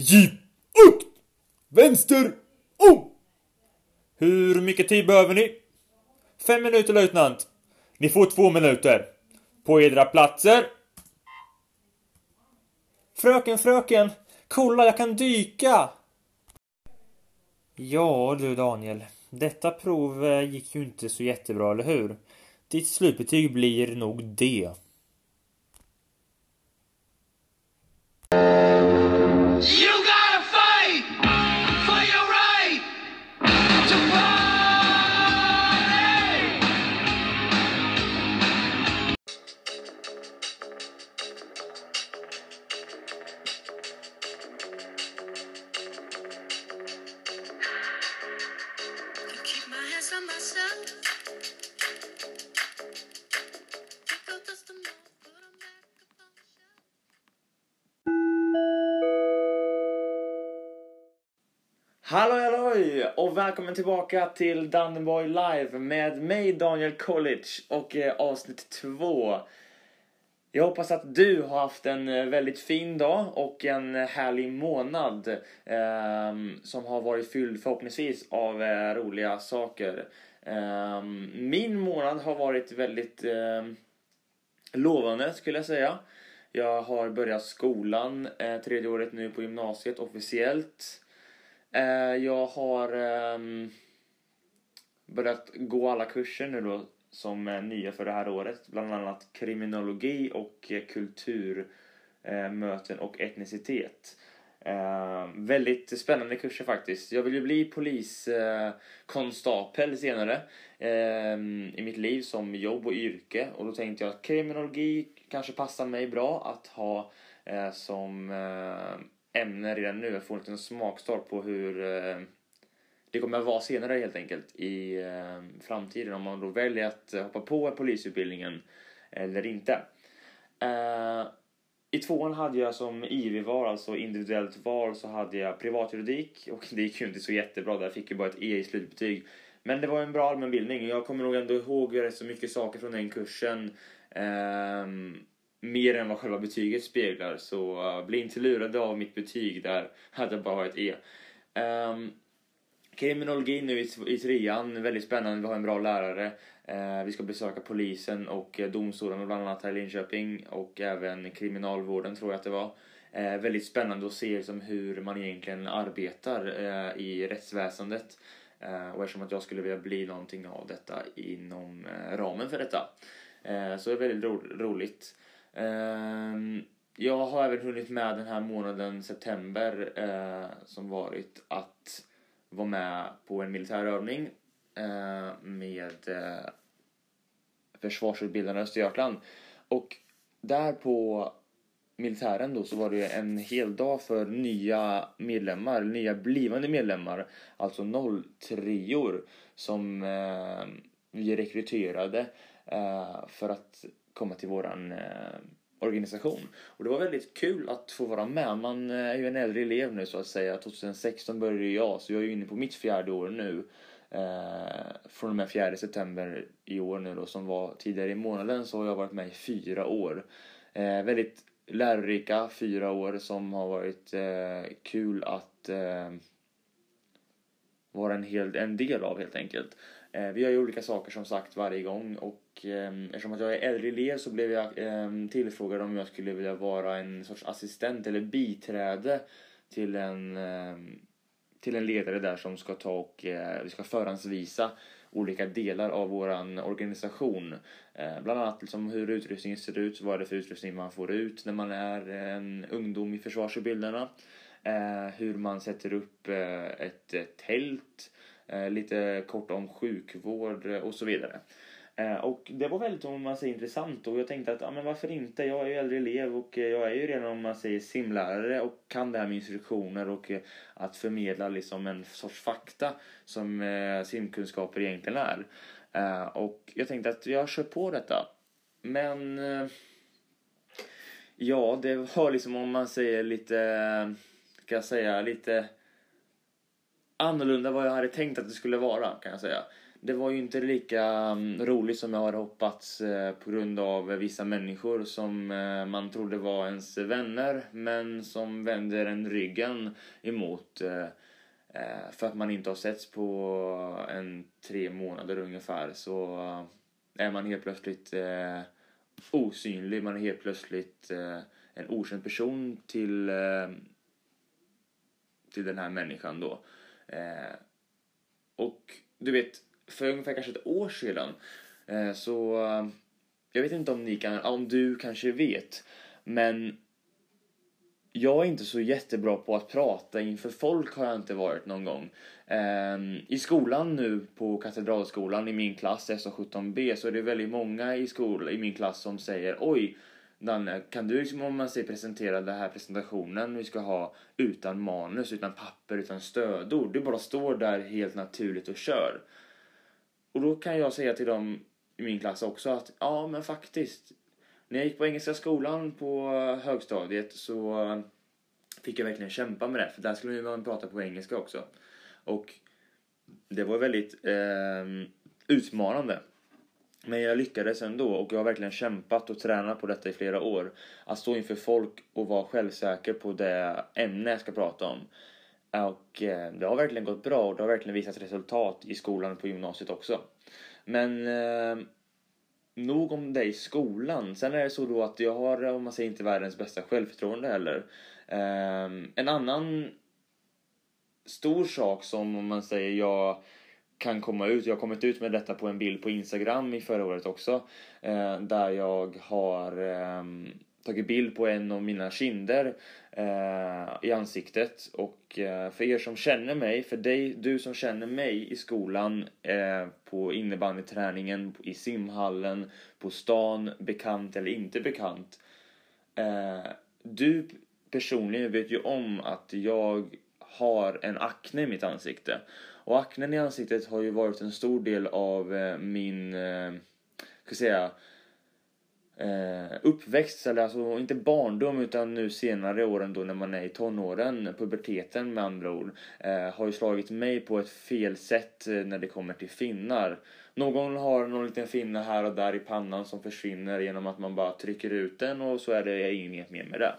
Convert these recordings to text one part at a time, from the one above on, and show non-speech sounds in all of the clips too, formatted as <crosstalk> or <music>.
Jeep upp! Vänster om! Hur mycket tid behöver ni? Fem minuter löjtnant. Ni får två minuter. På edra platser. Fröken, fröken! Kolla, jag kan dyka! Ja du Daniel, detta prov eh, gick ju inte så jättebra, eller hur? Ditt slutbetyg blir nog D. Hallå Halloj och välkommen tillbaka till Dandenborg Live med mig Daniel College och eh, avsnitt två. Jag hoppas att du har haft en eh, väldigt fin dag och en härlig månad eh, som har varit fylld förhoppningsvis av eh, roliga saker. Ehm, min månad har varit väldigt ehm, lovande skulle jag säga. Jag har börjat skolan, eh, tredje året nu på gymnasiet officiellt. Eh, jag har ehm, börjat gå alla kurser nu då som är nya för det här året. Bland annat kriminologi och eh, kulturmöten och etnicitet. Eh, väldigt spännande kurser faktiskt. Jag vill ju bli poliskonstapel eh, senare eh, i mitt liv som jobb och yrke och då tänkte jag att kriminologi kanske passar mig bra att ha eh, som eh, ämne redan nu. Jag får en liten smakstart på hur eh, det kommer att vara senare helt enkelt i eh, framtiden om man då väljer att hoppa på polisutbildningen eller inte. Eh, I tvåan hade jag som IV-val, alltså individuellt val, så hade jag privatjuridik och det gick ju inte så jättebra där, jag fick ju bara ett E i slutbetyg. Men det var en bra allmänbildning jag kommer nog ändå ihåg rätt så mycket saker från den kursen. ehm, mer än vad själva betyget speglar, så uh, bli inte lurade av mitt betyg där, <laughs> att jag bara har ett E. Um, Kriminologi nu i, i trean, väldigt spännande. Vi har en bra lärare. Uh, vi ska besöka polisen och eh, domstolarna bland annat här i Linköping och även kriminalvården tror jag att det var. Uh, väldigt spännande att se liksom, hur man egentligen arbetar uh, i rättsväsendet. Och eftersom att jag skulle vilja bli någonting av detta inom ramen för detta. Så det är väldigt ro roligt. Ehm, jag har även hunnit med den här månaden september eh, som varit att vara med på en militärövning eh, med eh, försvarsutbildarna i Östergötland. Och där på militären då så var det en hel dag för nya medlemmar, nya blivande medlemmar, alltså 03-or, som eh, vi rekryterade eh, för att komma till våran eh, organisation. Och det var väldigt kul att få vara med. Man eh, är ju en äldre elev nu så att säga. 2016 började jag så jag är ju inne på mitt fjärde år nu. Eh, från och med 4 september i år nu då som var tidigare i månaden så har jag varit med i fyra år. Eh, väldigt lärorika fyra år som har varit eh, kul att eh, vara en, hel, en del av helt enkelt. Eh, vi gör ju olika saker som sagt varje gång och eh, eftersom att jag är äldre elev så blev jag eh, tillfrågad om jag skulle vilja vara en sorts assistent eller biträde till en, eh, till en ledare där som ska ta och eh, vi ska förhandsvisa olika delar av våran organisation. Eh, bland annat liksom hur utrustningen ser ut, vad är det för utrustning man får ut när man är en ungdom i försvarsutbildarna. Eh, hur man sätter upp eh, ett, tält, eh, lite kort om sjukvård eh, och så vidare. Eh, och det var väldigt om man säger intressant och jag tänkte att ja, men varför inte? Jag är ju äldre elev och eh, jag är ju redan om man säger simlärare och kan det här med instruktioner och eh, att förmedla liksom en sorts fakta som simkunskaper egentligen är. Och jag tänkte att jag kör på detta. Men ja, det var liksom om man säger lite, kan ska jag säga, lite annorlunda vad jag hade tänkt att det skulle vara kan jag säga det var ju inte lika mm, roligt som jag hade hoppats eh, på grund av vissa människor som eh, man trodde var ens vänner men som vänder en ryggen emot eh, för att man inte har setts på en tre månader ungefär så är man helt plötsligt osynlig, man är helt plötsligt en okänd person till, till den här människan då. Och du vet, för ungefär kanske ett år sedan eh, så eh, jag vet inte om ni kan, om du kanske vet, men jag är inte så jättebra på att prata inför folk har jag inte varit någon gång. Ehm, I skolan nu på Katedralskolan i min klass SO17B så är det väldigt många i, skol, i min klass som säger oj Danne, kan du liksom om man säger presentera den här presentationen vi ska ha utan manus, utan papper, utan stödord. Du bara står där helt naturligt och kör. Och då kan jag säga till dem i min klass också att ja men faktiskt. När jag gick på Engelska skolan på högstadiet så fick jag verkligen kämpa med det. För där skulle man prata på engelska också. Och det var väldigt eh, utmanande. Men jag lyckades ändå och jag har verkligen kämpat och tränat på detta i flera år. Att stå inför folk och vara självsäker på det ämne jag ska prata om. Och eh, det har verkligen gått bra och det har verkligen visat resultat i skolan och på gymnasiet också. Men eh, nog om det i skolan. Sen är det så då att jag har, om man säger inte världens bästa självförtroende heller. Eh, en annan stor sak som om man säger jag kan komma ut. Jag har kommit ut med detta på en bild på Instagram i förra året också. Eh, där jag har eh, tagit bild på en av mina kinder eh, i ansiktet. Och eh, för er som känner mig, för dig, du som känner mig i skolan, eh, på innebandyträningen, i simhallen, på stan, bekant eller inte bekant. Eh, du personligen vet ju om att jag har en akne i mitt ansikte. Och aknen i ansiktet har ju varit en stor del av eh, min, eh, ska säga, eh, uppväxt, eller alltså inte barndom utan nu senare åren då när man är i tonåren, puberteten med andra ord, eh, har ju slagit mig på ett fel sätt eh, när det kommer till finnar. Någon har någon liten finne här och där i pannan som försvinner genom att man bara trycker ut den och så är det inget mer med det.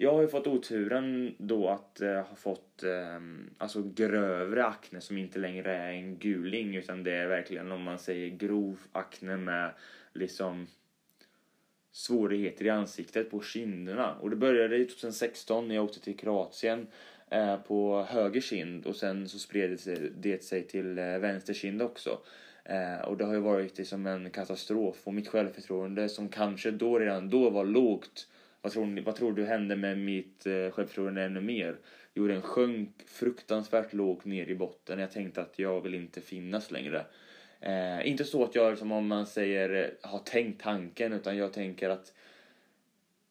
Jag har ju fått oturen då att eh, ha fått eh, alltså grövre akne som inte längre är en guling utan det är verkligen om man säger grov akne med liksom svårigheter i ansiktet på kinderna. Och det började 2016 när jag åkte till Kroatien eh, på höger kind och sen så spred det sig, det sig till eh, vänster kind också. Eh, och det har ju varit liksom en katastrof och mitt självförtroende som kanske då redan då var lågt vad tror, ni, vad tror du hände med mitt eh, självförtroende ännu mer? Jo, den sjönk fruktansvärt lågt ner i botten. Jag tänkte att jag vill inte finnas längre. Eh, inte så att jag, som om man säger, eh, har tänkt tanken, utan jag tänker att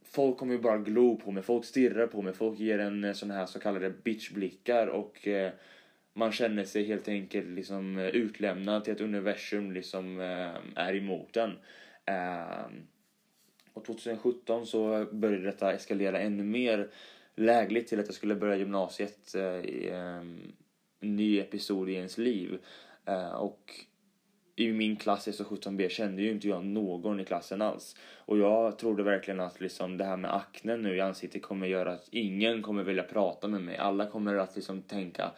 folk kommer ju bara glo på mig, folk stirrar på mig, folk ger en eh, sån här så kallade bitchblickar och eh, man känner sig helt enkelt liksom eh, utlämnad till ett universum liksom eh, är emot en. Eh, och 2017 så började detta eskalera ännu mer lägligt till att jag skulle börja gymnasiet eh, i ehm, en ny episod i ens liv. Eh, och i min klass SO17B kände ju inte jag någon i klassen alls. Och jag trodde verkligen att liksom det här med aknen nu i ansiktet kommer göra att ingen kommer vilja prata med mig. Alla kommer att liksom tänka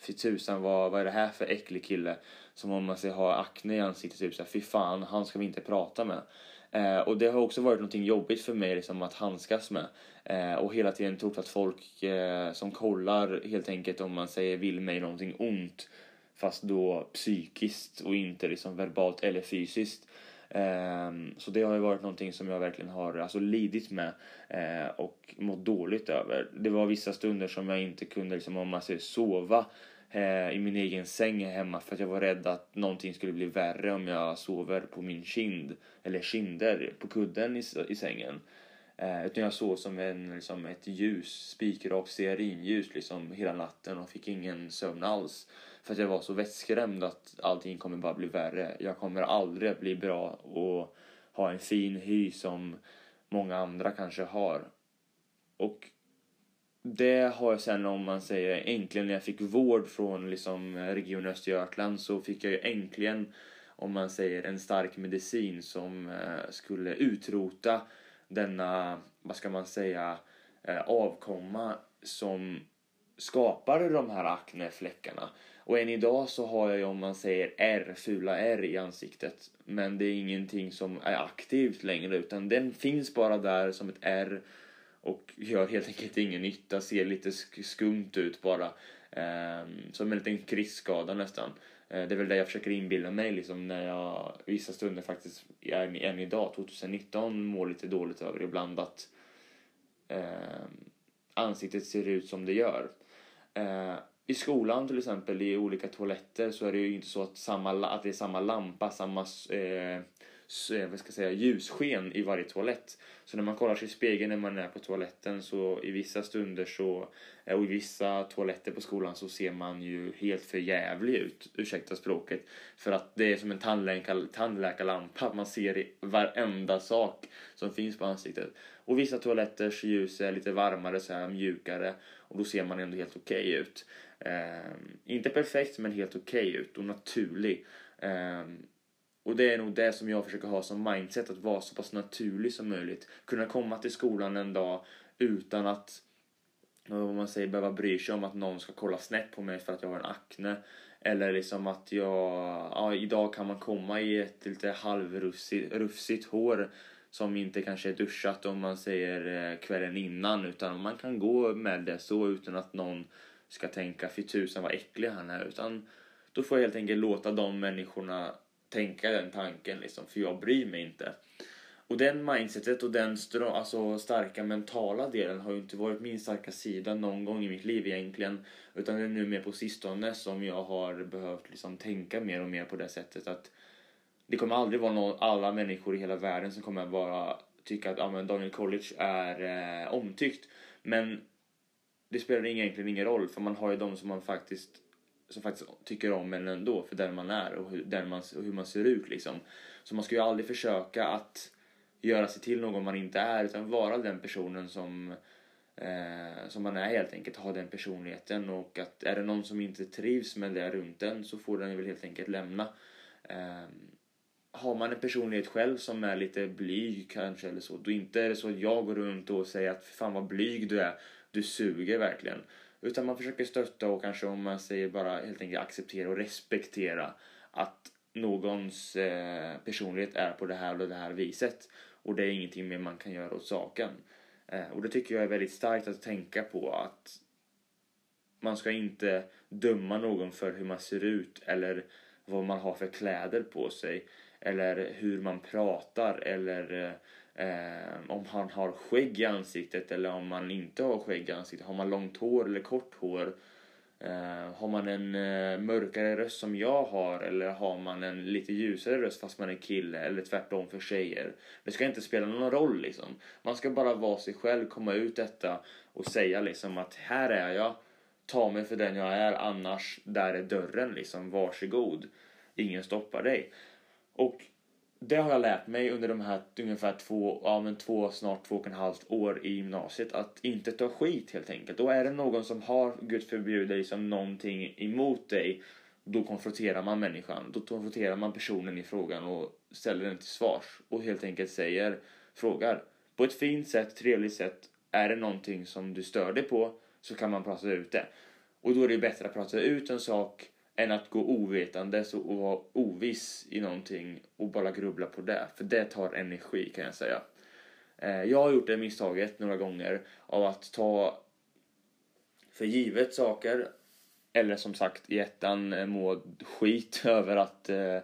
Fy tusan vad, vad är det här för äcklig kille som om man ska ha akne i ansiktet typ såhär fy fan han ska vi inte prata med. Eh, och det har också varit någonting jobbigt för mig liksom, att handskas med. Eh, och hela tiden trott att folk eh, som kollar helt enkelt om man säger vill mig någonting ont. Fast då psykiskt och inte liksom verbalt eller fysiskt. Ehm, så det har ju varit någonting som jag verkligen har alltså, lidit med eh, och mått dåligt över. Det var vissa stunder som jag inte kunde, liksom, om man säger sova eh, i min egen säng hemma för att jag var rädd att någonting skulle bli värre om jag sover på min kind eller kinder på kudden i, i sängen. Eh, utan jag sov som en, liksom, ett ljus, spikrakt stearinljus liksom hela natten och fick ingen sömn alls. För att jag var så vettskrämd att allting kommer bara bli värre. Jag kommer aldrig att bli bra och ha en fin hy som många andra kanske har. Och det har jag sen om man säger äntligen när jag fick vård från liksom Region Östergötland så fick jag ju äntligen om man säger en stark medicin som eh, skulle utrota denna, vad ska man säga, eh, avkomma som skapade de här aknefläckarna. Och än idag så har jag ju om man säger R, fula R i ansiktet. Men det är ingenting som är aktivt längre utan den finns bara där som ett R och gör helt enkelt ingen nytta, ser lite skumt ut bara. Ehm, som en liten krisskada nästan. Eh, det är väl det jag försöker inbilla mig liksom när jag vissa stunder faktiskt, än, än idag, 2019, mår lite dåligt över ibland att ehm, ansiktet ser ut som det gör. Eh, i skolan till exempel, i olika toaletter så är det ju inte så att, samma, att det är samma lampa, samma eh, eh, vad ska jag säga, ljussken i varje toalett. Så när man kollar sig i spegeln när man är på toaletten så i vissa stunder så, eh, och i vissa toaletter på skolan så ser man ju helt för jävlig ut, ursäkta språket. För att det är som en tandläkar, tandläkarlampa, man ser i varenda sak som finns på ansiktet. Och vissa toaletters ljus är lite varmare, så här mjukare och då ser man ändå helt okej ut. Eh, inte perfekt men helt okej ut och naturlig. Eh, och det är nog det som jag försöker ha som mindset, att vara så pass naturlig som möjligt. Kunna komma till skolan en dag utan att vad man säger, behöva bry sig om att någon ska kolla snett på mig för att jag har en akne. Eller liksom att jag, ja idag kan man komma i ett lite halvrufsigt hår som inte kanske är duschat om man säger eh, kvällen innan utan man kan gå med det så utan att någon ska tänka fy tusan vad äcklig han är utan då får jag helt enkelt låta de människorna tänka den tanken liksom för jag bryr mig inte. Och den mindsetet och den alltså, starka mentala delen har ju inte varit min starka sida någon gång i mitt liv egentligen. Utan det är nu mer på sistone som jag har behövt liksom tänka mer och mer på det sättet att det kommer aldrig vara någon, alla människor i hela världen som kommer bara tycka att ah, men Daniel College är eh, omtyckt. Men det spelar egentligen ingen roll för man har ju de som man faktiskt som faktiskt tycker om en ändå för den man är och hur, där man, och hur man ser ut liksom. Så man ska ju aldrig försöka att göra sig till någon man inte är utan vara den personen som eh, som man är helt enkelt, ha den personligheten och att är det någon som inte trivs med det runt en så får den väl helt enkelt lämna. Eh, har man en personlighet själv som är lite blyg kanske eller så, då inte är det så att jag går runt och säger att fan vad blyg du är, du suger verkligen. Utan man försöker stötta och kanske om man säger bara helt enkelt acceptera och respektera att någons eh, personlighet är på det här och det här viset. Och det är ingenting mer man kan göra åt saken. Eh, och det tycker jag är väldigt starkt att tänka på att man ska inte döma någon för hur man ser ut eller vad man har för kläder på sig eller hur man pratar eller eh, eh, om han har skägg i ansiktet eller om man inte har skägg i ansiktet. Har man långt hår eller kort hår? Eh, har man en eh, mörkare röst som jag har eller har man en lite ljusare röst fast man är kille eller tvärtom för tjejer? Det ska inte spela någon roll liksom. Man ska bara vara sig själv, komma ut detta och säga liksom att här är jag. Ta mig för den jag är annars där är dörren liksom. Varsågod. Ingen stoppar dig. Och det har jag lärt mig under de här ungefär två, ja men två, snart två och en halvt år i gymnasiet att inte ta skit helt enkelt. Och är det någon som har, gud förbjude, liksom någonting emot dig, då konfronterar man människan. Då konfronterar man personen i frågan och ställer den till svars och helt enkelt säger, frågar på ett fint sätt, trevligt sätt, är det någonting som du stör dig på så kan man prata ut det. Och då är det bättre att prata ut en sak än att gå ovetandes och vara oviss i någonting och bara grubbla på det. För det tar energi kan jag säga. Eh, jag har gjort det misstaget några gånger av att ta för givet saker eller som sagt i ettan eh, må skit <laughs> över att eh,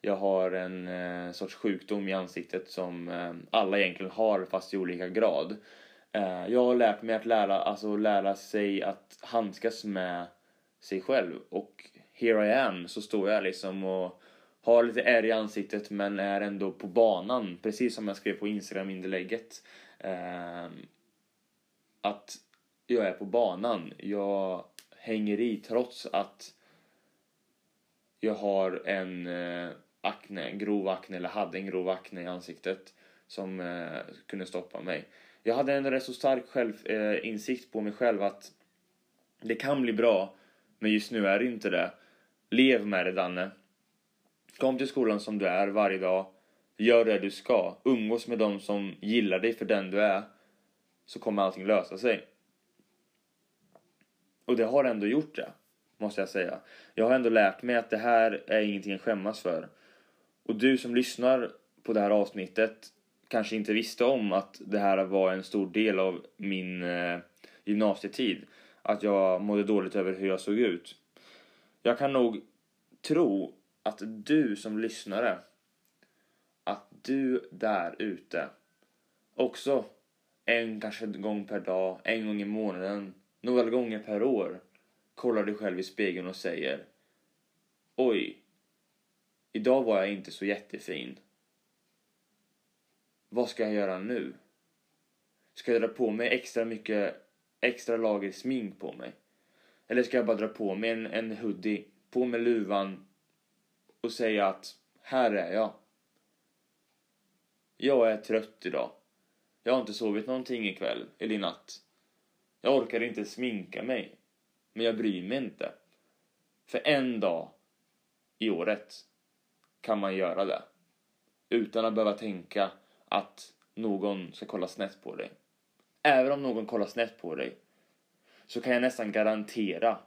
jag har en sorts sjukdom i ansiktet som alla egentligen har fast i olika grad. Jag har lärt mig att lära, alltså lära sig att handskas med sig själv och here I am så står jag liksom och har lite ärr i ansiktet men är ändå på banan precis som jag skrev på Instagram inlägget. Eh, att jag är på banan. Jag hänger i trots att jag har en eh, akne, grov akne eller hade en grov akne i ansiktet som eh, kunde stoppa mig. Jag hade en rätt så stark självinsikt eh, på mig själv att det kan bli bra, men just nu är det inte det. Lev med det Danne. Kom till skolan som du är varje dag. Gör det du ska. Umgås med dem som gillar dig för den du är. Så kommer allting lösa sig. Och det har ändå gjort det, måste jag säga. Jag har ändå lärt mig att det här är ingenting att skämmas för. Och du som lyssnar på det här avsnittet kanske inte visste om att det här var en stor del av min eh, gymnasietid. Att jag mådde dåligt över hur jag såg ut. Jag kan nog tro att du som lyssnare, att du där ute också en kanske en gång per dag, en gång i månaden, några gånger per år kollar dig själv i spegeln och säger Oj, idag var jag inte så jättefin. Vad ska jag göra nu? Ska jag dra på mig extra mycket, extra lager smink på mig? Eller ska jag bara dra på mig en, en hoodie, på med luvan och säga att här är jag. Jag är trött idag. Jag har inte sovit någonting ikväll eller i natt. Jag orkar inte sminka mig. Men jag bryr mig inte. För en dag i året kan man göra det. Utan att behöva tänka att någon ska kolla snett på dig. Även om någon kollar snett på dig så kan jag nästan garantera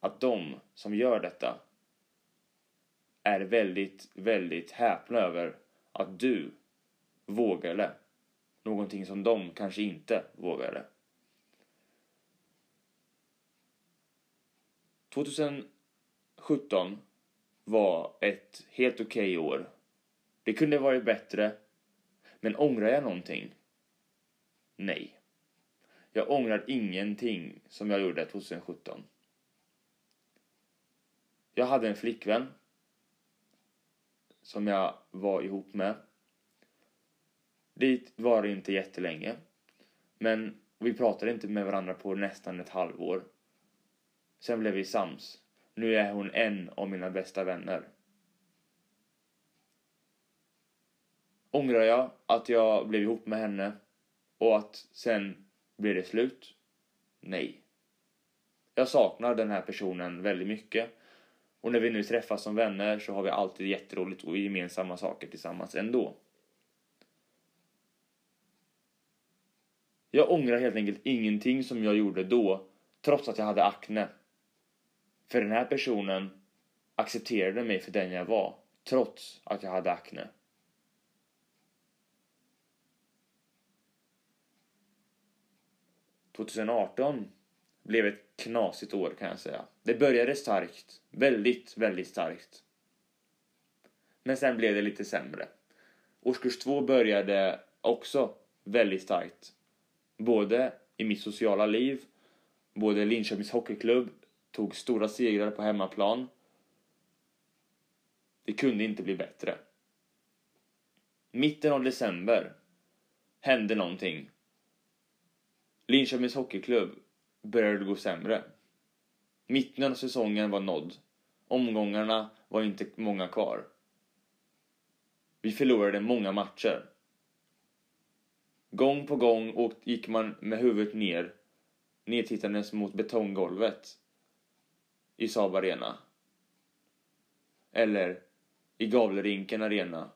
att de som gör detta är väldigt, väldigt häpna över att du vågade någonting som de kanske inte vågade. 2017 var ett helt okej år. Det kunde varit bättre, men ångrar jag någonting? Nej. Jag ångrar ingenting som jag gjorde 2017. Jag hade en flickvän som jag var ihop med. Dit var det inte jättelänge. Men vi pratade inte med varandra på nästan ett halvår. Sen blev vi sams. Nu är hon en av mina bästa vänner. Ångrar jag att jag blev ihop med henne och att sen blir det slut? Nej. Jag saknar den här personen väldigt mycket. Och när vi nu träffas som vänner så har vi alltid jätteroligt och gemensamma saker tillsammans ändå. Jag ångrar helt enkelt ingenting som jag gjorde då, trots att jag hade akne. För den här personen accepterade mig för den jag var, trots att jag hade akne. –2018 blev ett knasigt år kan jag säga. Det började starkt, väldigt, väldigt starkt. Men sen blev det lite sämre. Årskurs två började också väldigt starkt. Både i mitt sociala liv, både Linköpings Hockeyklubb tog stora segrar på hemmaplan. Det kunde inte bli bättre. Mitten av december hände någonting. Linköpings Hockeyklubb började gå sämre. Mitten av säsongen var nådd. Omgångarna var inte många kvar. Vi förlorade många matcher. Gång på gång gick man med huvudet ner, nedtittandes mot betonggolvet i Saab Arena. Eller i Gavlerinken Arena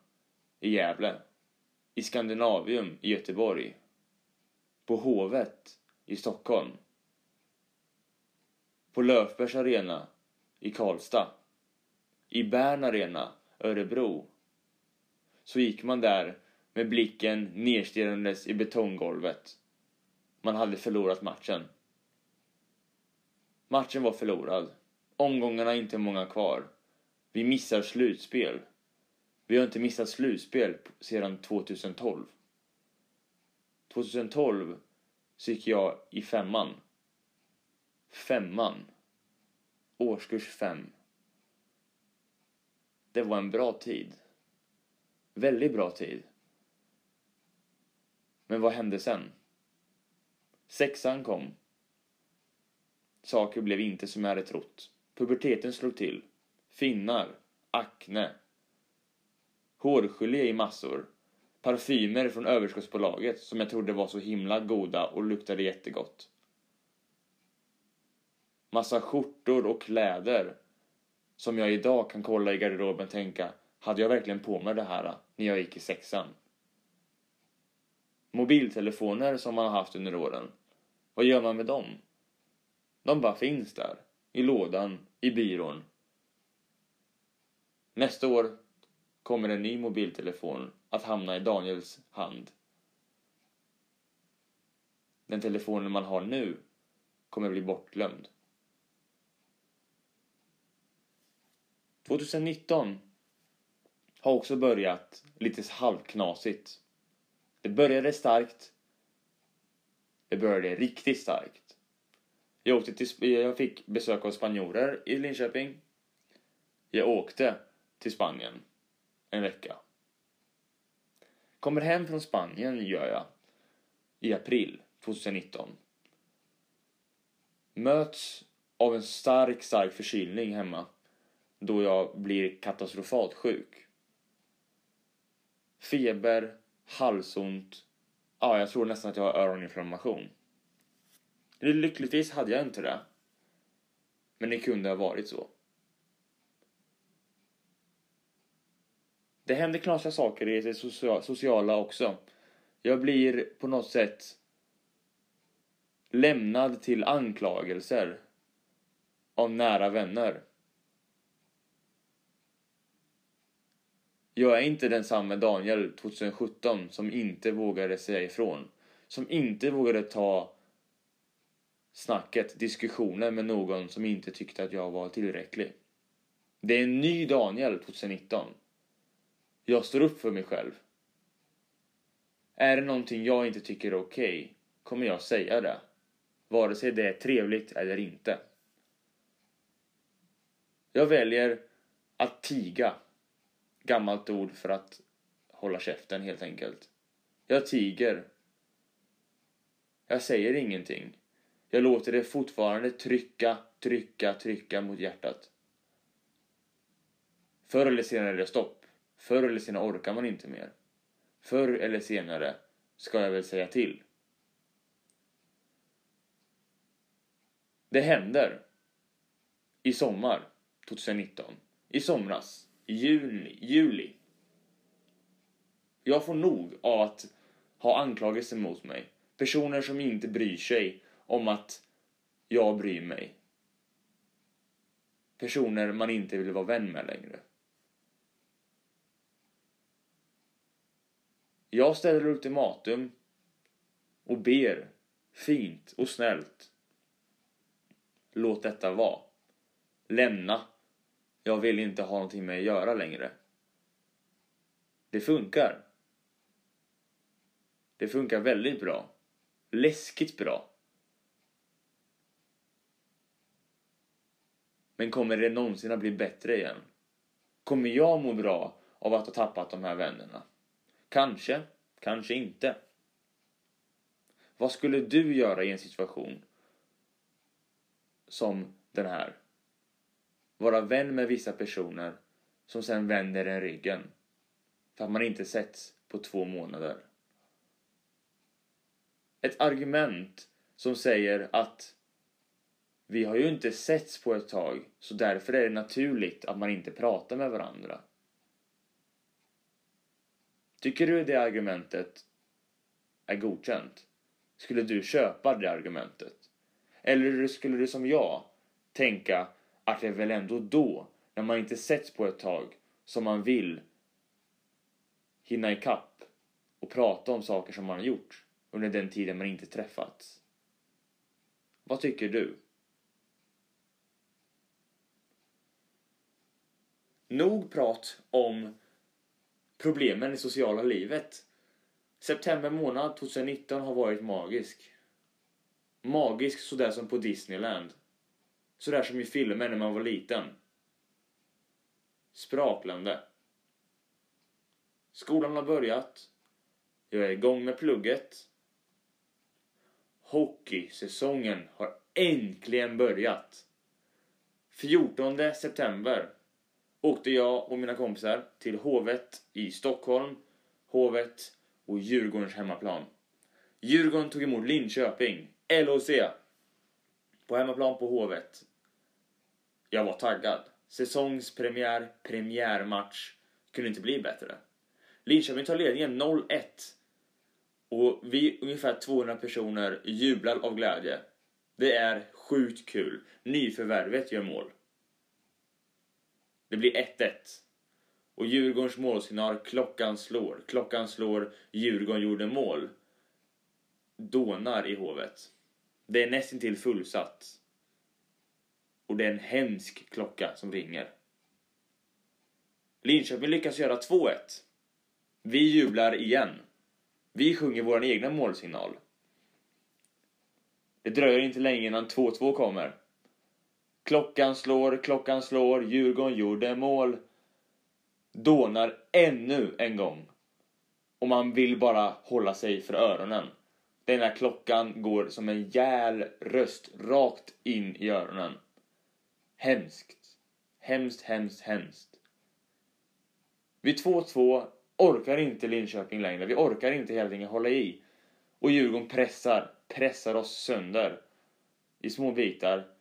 i Gävle. I Skandinavium i Göteborg. På Hovet i Stockholm. På Löfbergs Arena i Karlstad. I Bern Arena, Örebro. Så gick man där med blicken nedstirrandes i betonggolvet. Man hade förlorat matchen. Matchen var förlorad. Omgångarna är inte många kvar. Vi missar slutspel. Vi har inte missat slutspel sedan 2012. 2012 så gick jag i femman. Femman. Årskurs fem. Det var en bra tid. Väldigt bra tid. Men vad hände sen? Sexan kom. Saker blev inte som jag hade trott. Puberteten slog till. Finnar. Akne. Hårgelé i massor parfymer från överskottsbolaget som jag trodde var så himla goda och luktade jättegott. Massa skjortor och kläder som jag idag kan kolla i garderoben och tänka, hade jag verkligen på mig det här när jag gick i sexan? Mobiltelefoner som man har haft under åren. Vad gör man med dem? De bara finns där. I lådan, i byrån. Nästa år kommer en ny mobiltelefon att hamna i Daniels hand. Den telefonen man har nu kommer bli bortglömd. 2019 har också börjat lite halvknasigt. Det började starkt. Det började riktigt starkt. Jag, åkte till, jag fick besök av spanjorer i Linköping. Jag åkte till Spanien en vecka. Kommer hem från Spanien gör jag i april 2019. Möts av en stark, stark förkylning hemma då jag blir katastrofalt sjuk. Feber, halsont. Ja, jag tror nästan att jag har öroninflammation. Lyckligtvis hade jag inte det. Men det kunde ha varit så. Det händer knasiga saker i det sociala också. Jag blir på något sätt lämnad till anklagelser av nära vänner. Jag är inte densamme Daniel 2017 som inte vågade säga ifrån. Som inte vågade ta snacket, diskussionen med någon som inte tyckte att jag var tillräcklig. Det är en ny Daniel 2019. Jag står upp för mig själv. Är det någonting jag inte tycker är okej okay, kommer jag säga det. Vare sig det är trevligt eller inte. Jag väljer att tiga. Gammalt ord för att hålla käften helt enkelt. Jag tiger. Jag säger ingenting. Jag låter det fortfarande trycka, trycka, trycka mot hjärtat. Förr eller senare är det stopp. Förr eller senare orkar man inte mer. Förr eller senare ska jag väl säga till. Det händer. I sommar 2019. I somras. I juni, juli. Jag får nog av att ha anklagelser mot mig. Personer som inte bryr sig om att jag bryr mig. Personer man inte vill vara vän med längre. Jag ställer ultimatum och ber fint och snällt. Låt detta vara. Lämna. Jag vill inte ha någonting med att göra längre. Det funkar. Det funkar väldigt bra. Läskigt bra. Men kommer det någonsin att bli bättre igen? Kommer jag må bra av att ha tappat de här vännerna? Kanske, kanske inte. Vad skulle du göra i en situation som den här? Vara vän med vissa personer som sen vänder en ryggen för att man inte setts på två månader. Ett argument som säger att vi har ju inte setts på ett tag så därför är det naturligt att man inte pratar med varandra. Tycker du det argumentet är godkänt? Skulle du köpa det argumentet? Eller skulle du som jag tänka att det är väl ändå då, när man inte setts på ett tag, som man vill hinna ikapp och prata om saker som man har gjort under den tiden man inte träffats? Vad tycker du? Nog prat om problemen i sociala livet. September månad 2019 har varit magisk. Magisk sådär som på Disneyland. Sådär som i filmer när man var liten. Spraklande. Skolan har börjat. Jag är igång med plugget. Hockeysäsongen har äntligen börjat. 14 september åkte jag och mina kompisar till Hovet i Stockholm Hovet och Djurgårdens hemmaplan. Djurgården tog emot Linköping, LHC, på hemmaplan på Hovet. Jag var taggad. Säsongspremiär, premiärmatch. Kunde inte bli bättre. Linköping tar ledningen 0-1. Och vi, ungefär 200 personer, jublar av glädje. Det är sjukt kul. Nyförvärvet gör mål. Det blir 1-1. Och Djurgårdens målsignal, klockan slår. Klockan slår, Djurgården gjorde mål. Dånar i Hovet. Det är nästintill fullsatt. Och det är en hemsk klocka som ringer. Linköping lyckas göra 2-1. Vi jublar igen. Vi sjunger vår egna målsignal. Det dröjer inte länge innan 2-2 kommer. Klockan slår, klockan slår, Djurgården gjorde mål. Dånar ännu en gång. Och man vill bara hålla sig för öronen. Den här klockan går som en gäl röst rakt in i öronen. Hemskt. Hemskt, hemskt, hemskt. Vid 2-2 orkar inte Linköping längre. Vi orkar inte helt enkelt hålla i. Och Djurgården pressar, pressar oss sönder i små bitar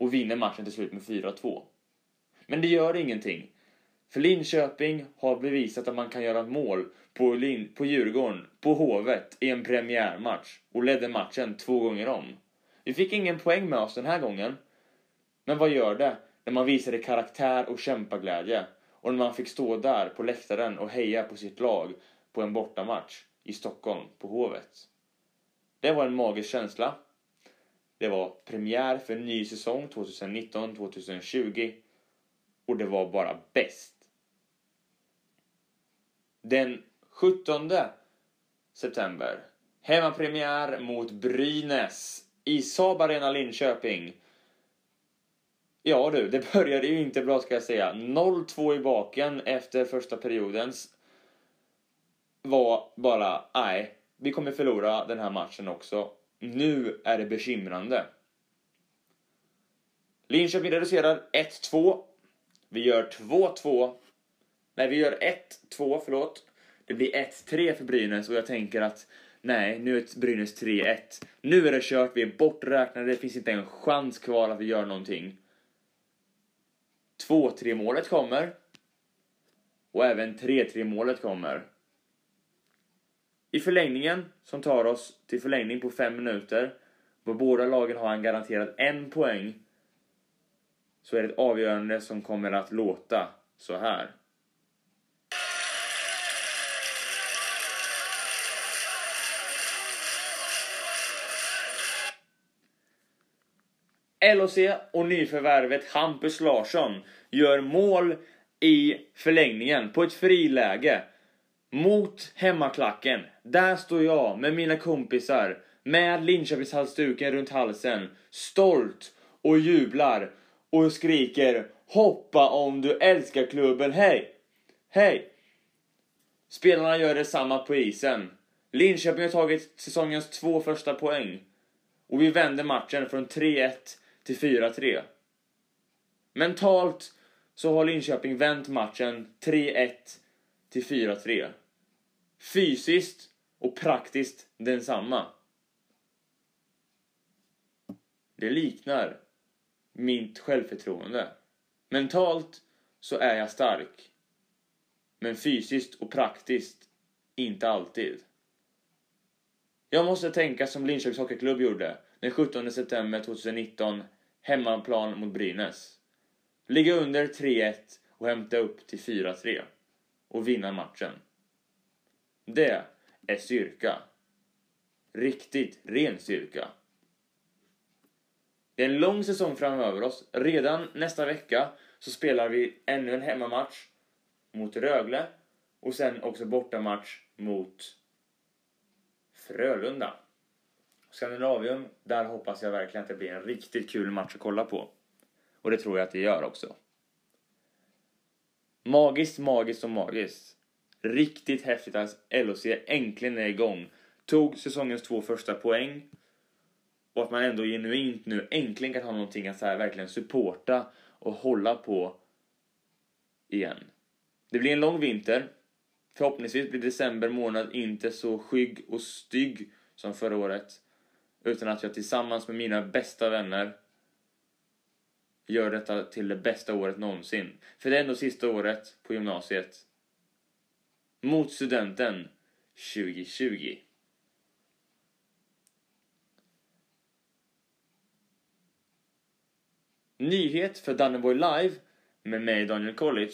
och vinner matchen till slut med 4-2. Men det gör ingenting. För Linköping har bevisat att man kan göra mål på, Lin på Djurgården, på Hovet, i en premiärmatch och ledde matchen två gånger om. Vi fick ingen poäng med oss den här gången. Men vad gör det när man visade karaktär och kämpaglädje och när man fick stå där på läktaren och heja på sitt lag på en bortamatch i Stockholm på Hovet? Det var en magisk känsla. Det var premiär för en ny säsong 2019-2020 och det var bara bäst. Den 17 september hemmapremiär mot Brynäs i Saab Arena Linköping. Ja du, det började ju inte bra ska jag säga. 0-2 i baken efter första periodens var bara, nej, vi kommer förlora den här matchen också. Nu är det bekymrande. Linköping reducerar 1-2. Vi gör 2-2. Nej, vi gör 1-2, förlåt. Det blir 1-3 för Brynäs och jag tänker att nej, nu är Brynäs 3-1. Nu är det kört, vi är borträknade, det finns inte en chans kvar att vi gör någonting. 2-3 målet kommer. Och även 3-3 målet kommer. I förlängningen, som tar oss till förlängning på fem minuter, då båda lagen har en garanterad en poäng, så är det ett avgörande som kommer att låta så här. LHC och nyförvärvet Hampus Larsson gör mål i förlängningen på ett friläge mot hemmaklacken. Där står jag med mina kompisar med Linköpingshalsduken runt halsen stolt och jublar och skriker hoppa om du älskar klubben, hej! Hej! Spelarna gör detsamma på isen. Linköping har tagit säsongens två första poäng. Och vi vänder matchen från 3-1 till 4-3. Mentalt så har Linköping vänt matchen 3-1 till 4-3. Fysiskt och praktiskt densamma. Det liknar mitt självförtroende. Mentalt så är jag stark. Men fysiskt och praktiskt inte alltid. Jag måste tänka som Linköpings Hockeyklubb gjorde den 17 september 2019 hemmaplan mot Brynäs. Ligga under 3-1 och hämta upp till 4-3 och vinna matchen. Det är styrka. Riktigt ren styrka. Det är en lång säsong framöver oss. Redan nästa vecka så spelar vi ännu en hemmamatch mot Rögle och sen också bortamatch mot Frölunda. Skandinavium, där hoppas jag verkligen att det blir en riktigt kul match att kolla på. Och det tror jag att det gör också. Magiskt, magiskt och magiskt. Riktigt häftigt att LHC äntligen är igång. Tog säsongens två första poäng. Och att man ändå genuint nu äntligen kan ha någonting att så här verkligen supporta och hålla på igen. Det blir en lång vinter Förhoppningsvis blir december månad inte så skygg och stygg som förra året. Utan att jag tillsammans med mina bästa vänner gör detta till det bästa året någonsin. För det är ändå sista året på gymnasiet. Mot studenten 2020. Nyhet för Danneborg Live med mig Daniel College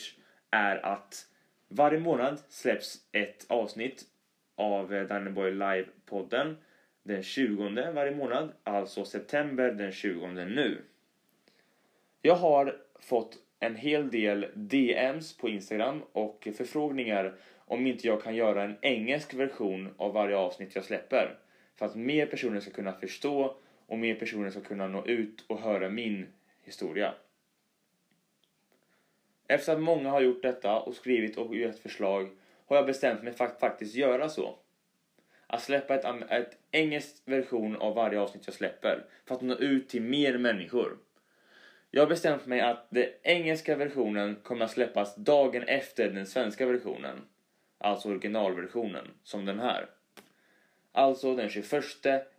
är att varje månad släpps ett avsnitt av eh, Danneboy Danneborg Live-podden den 20 varje månad, alltså september den 20 nu. Jag har fått en hel del DMs på Instagram och förfrågningar om inte jag kan göra en engelsk version av varje avsnitt jag släpper. För att mer personer ska kunna förstå och mer personer ska kunna nå ut och höra min historia. Efter att många har gjort detta och skrivit och gett förslag har jag bestämt mig för att faktiskt göra så. Att släppa ett, ett engelsk version av varje avsnitt jag släpper för att nå ut till mer människor. Jag har bestämt mig att den engelska versionen kommer att släppas dagen efter den svenska versionen. Alltså originalversionen, som den här. Alltså den 21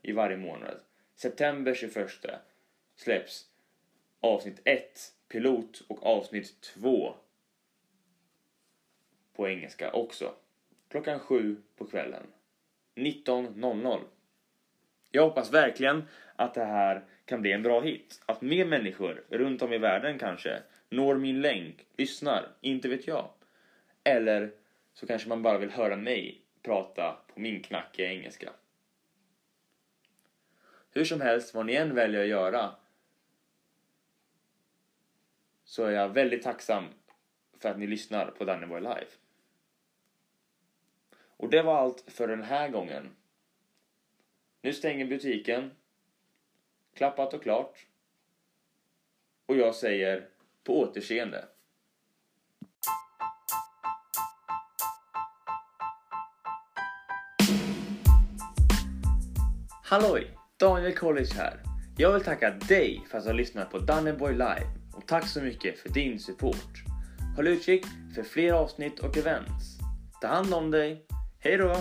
i varje månad. September 21 släpps avsnitt 1 pilot och avsnitt 2 på engelska också. Klockan 7 på kvällen. 19.00. Jag hoppas verkligen att det här kan bli en bra hit. Att mer människor runt om i världen kanske når min länk, lyssnar, inte vet jag. Eller så kanske man bara vill höra mig prata på min knackiga engelska. Hur som helst, vad ni än väljer att göra så är jag väldigt tacksam för att ni lyssnar på Danneborg Live. Och det var allt för den här gången. Nu stänger butiken. Klappat och klart. Och jag säger på återseende. Halloj! Daniel College här. Jag vill tacka dig för att du har lyssnat på Danneborg Live och tack så mycket för din support. Håll utkik för fler avsnitt och events. Ta hand om dig. Hej då!